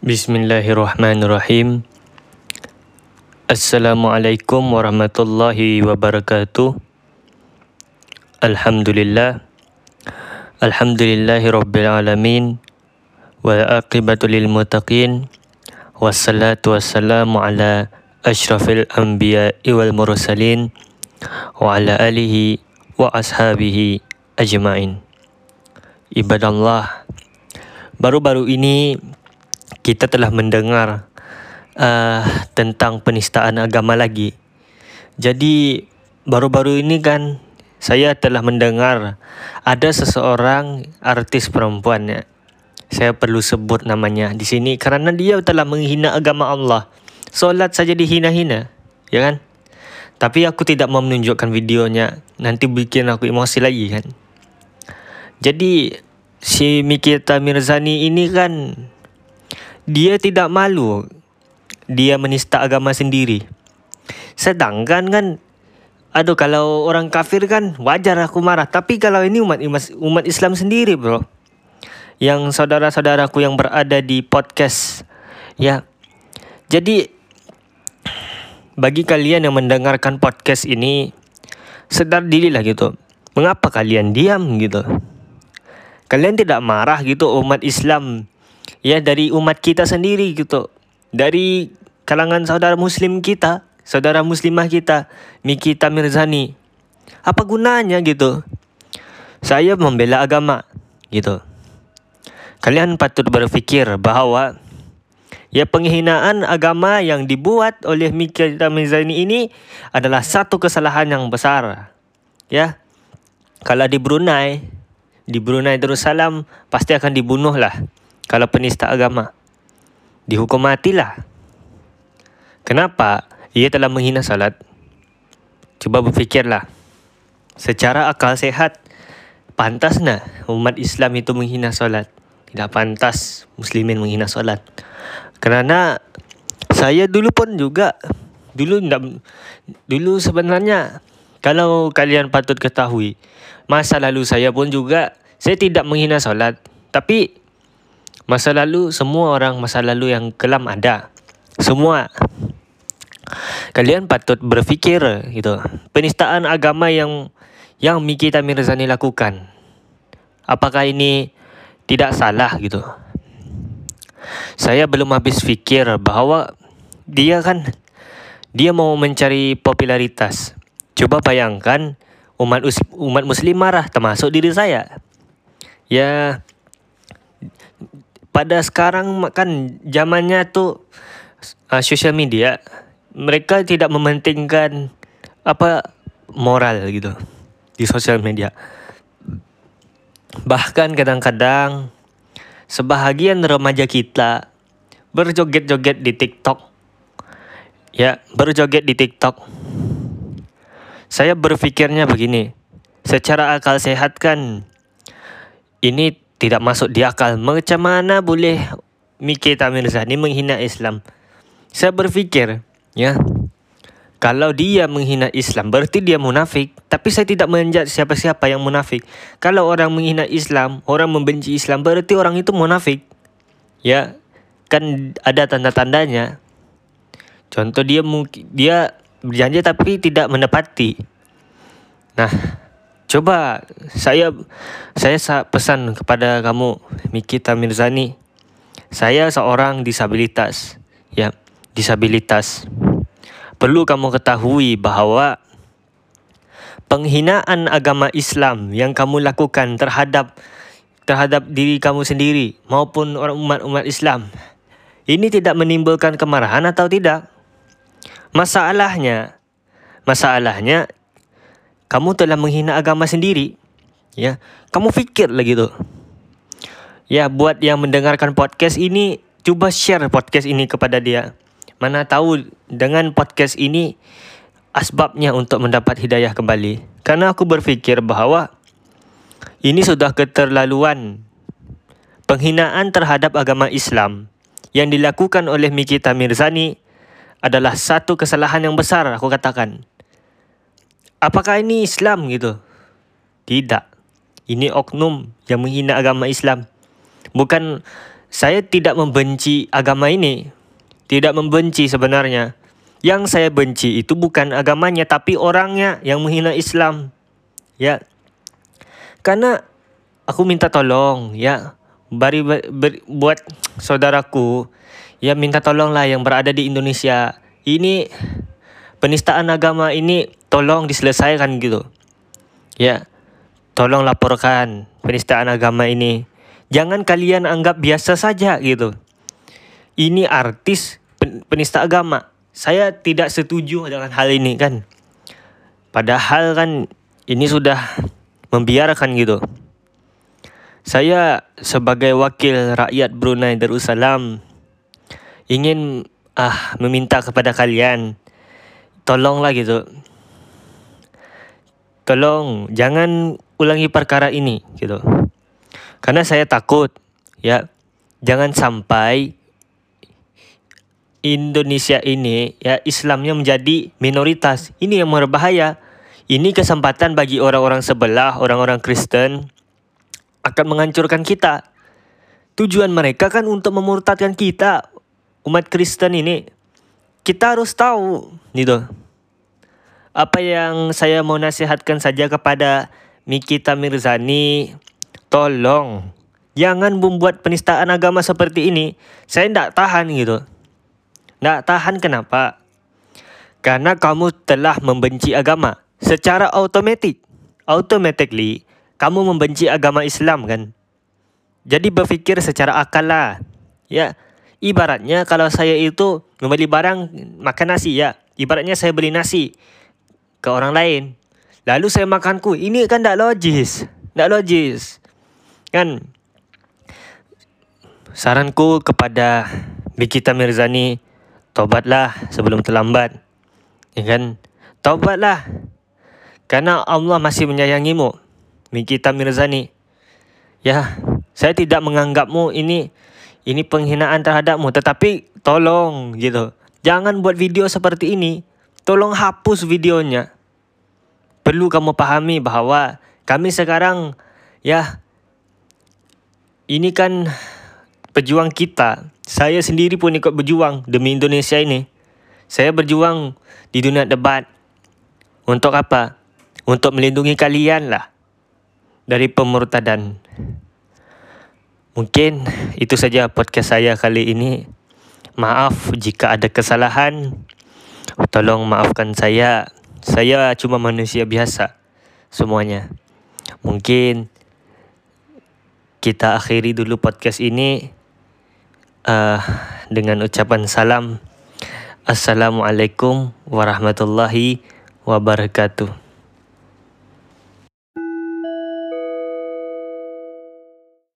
بسم الله الرحمن الرحيم السلام عليكم ورحمة الله وبركاته الحمد لله الحمد لله رب العالمين والعاقبة للمتقين والصلاة والسلام على أشرف الأنبياء والمرسلين وعلى آله وأصحابه أجمعين عباد الله Baru-baru ini kita telah mendengar uh, tentang penistaan agama lagi. Jadi baru-baru ini kan saya telah mendengar ada seseorang artis perempuan ya. Saya perlu sebut namanya di sini kerana dia telah menghina agama Allah. Solat saja dihina-hina, ya kan? Tapi aku tidak mau menunjukkan videonya, nanti bikin aku emosi lagi kan. Jadi si Mikita Mirzani ini kan dia tidak malu dia menista agama sendiri. Sedangkan kan aduh kalau orang kafir kan wajar aku marah, tapi kalau ini umat umat Islam sendiri, bro. Yang saudara-saudaraku yang berada di podcast ya. Jadi bagi kalian yang mendengarkan podcast ini sedar dirilah gitu. Mengapa kalian diam gitu? Kalian tidak marah gitu umat Islam ya dari umat kita sendiri gitu. Dari kalangan saudara muslim kita, saudara muslimah kita, Miki Tamirzani. Apa gunanya gitu? Saya membela agama gitu. Kalian patut berfikir bahawa ya penghinaan agama yang dibuat oleh Miki Tamirzani ini adalah satu kesalahan yang besar. Ya. Kalau di Brunei, di Brunei Darussalam pasti akan dibunuh lah kalau penista agama. Dihukum matilah. Kenapa? Ia telah menghina salat. Cuba berfikirlah. Secara akal sehat, pantas nak umat Islam itu menghina salat? Tidak pantas muslimin menghina salat. Kerana saya dulu pun juga dulu dulu sebenarnya kalau kalian patut ketahui masa lalu saya pun juga saya tidak menghina solat tapi Masa lalu semua orang masa lalu yang kelam ada. Semua. Kalian patut berfikir gitu. Penistaan agama yang yang Miki Tamirzani lakukan. Apakah ini tidak salah gitu? Saya belum habis fikir bahawa dia kan dia mau mencari popularitas. Coba bayangkan umat umat muslim marah termasuk diri saya. Ya pada sekarang kan zamannya tu uh, social media mereka tidak mementingkan apa moral gitu di social media. Bahkan kadang-kadang sebahagian remaja kita berjoget-joget di TikTok. Ya berjoget di TikTok. Saya berfikirnya begini secara akal sehat kan ini tidak masuk di akal. Macam mana boleh Mikir Tamir Zani menghina Islam? Saya berfikir, ya, kalau dia menghina Islam, berarti dia munafik. Tapi saya tidak menjat siapa-siapa yang munafik. Kalau orang menghina Islam, orang membenci Islam, berarti orang itu munafik. Ya, kan ada tanda-tandanya. Contoh dia dia berjanji tapi tidak menepati. Nah, Coba saya saya pesan kepada kamu Mikita Mirzani. Saya seorang disabilitas. Ya, disabilitas. Perlu kamu ketahui bahawa penghinaan agama Islam yang kamu lakukan terhadap terhadap diri kamu sendiri maupun orang umat-umat Islam ini tidak menimbulkan kemarahan atau tidak? Masalahnya masalahnya kamu telah menghina agama sendiri. Ya, kamu fikir lagi tu. Ya, buat yang mendengarkan podcast ini, cuba share podcast ini kepada dia. Mana tahu dengan podcast ini asbabnya untuk mendapat hidayah kembali. Karena aku berfikir bahawa ini sudah keterlaluan penghinaan terhadap agama Islam yang dilakukan oleh Mikita Mirzani adalah satu kesalahan yang besar aku katakan apakah ini Islam gitu? Tidak. Ini oknum yang menghina agama Islam. Bukan saya tidak membenci agama ini. Tidak membenci sebenarnya. Yang saya benci itu bukan agamanya tapi orangnya yang menghina Islam. Ya. Karena aku minta tolong ya bari ber, ber, buat saudaraku ya minta tolonglah yang berada di Indonesia. Ini penistaan agama ini tolong diselesaikan gitu. Ya. Tolong laporkan penistaan agama ini jangan kalian anggap biasa saja gitu. Ini artis penista agama. Saya tidak setuju dengan hal ini kan. Padahal kan ini sudah membiarkan gitu. Saya sebagai wakil rakyat Brunei Darussalam ingin ah meminta kepada kalian tolonglah gitu. Tolong jangan ulangi perkara ini gitu. Karena saya takut ya jangan sampai Indonesia ini ya Islamnya menjadi minoritas. Ini yang berbahaya. Ini kesempatan bagi orang-orang sebelah, orang-orang Kristen akan menghancurkan kita. Tujuan mereka kan untuk memurtadkan kita, umat Kristen ini. Kita harus tahu gitu. Apa yang saya mau nasihatkan saja kepada Mikita Mirzani, Tolong Jangan membuat penistaan agama seperti ini. Saya tidak tahan gitu. Tidak tahan kenapa? Karena kamu telah membenci agama. Secara automatik Automatically Kamu membenci agama Islam kan? Jadi berfikir secara akal lah. Ya Ibaratnya kalau saya itu membeli barang makan nasi ya. Ibaratnya saya beli nasi ke orang lain. Lalu saya makanku Ini kan tak logis. Tak logis. Kan? Saranku kepada Bikita Mirzani Tobatlah sebelum terlambat. Ya kan? Tobatlah Karena Allah masih menyayangimu Bikita Mirzani. Ya Saya tidak menganggapmu ini Ini penghinaan terhadapmu. Tetapi Tolong gitu. Jangan buat video seperti ini Tolong hapus videonya Perlu kamu pahami bahawa Kami sekarang Ya ini kan pejuang kita. Saya sendiri pun ikut berjuang demi Indonesia ini. Saya berjuang di dunia debat. Untuk apa? Untuk melindungi kalian lah dari pemurtadan. Mungkin itu saja podcast saya kali ini. Maaf jika ada kesalahan. Tolong maafkan saya. Saya cuma manusia biasa semuanya. Mungkin kita akhiri dulu podcast ini uh, dengan ucapan salam. Assalamualaikum warahmatullahi wabarakatuh.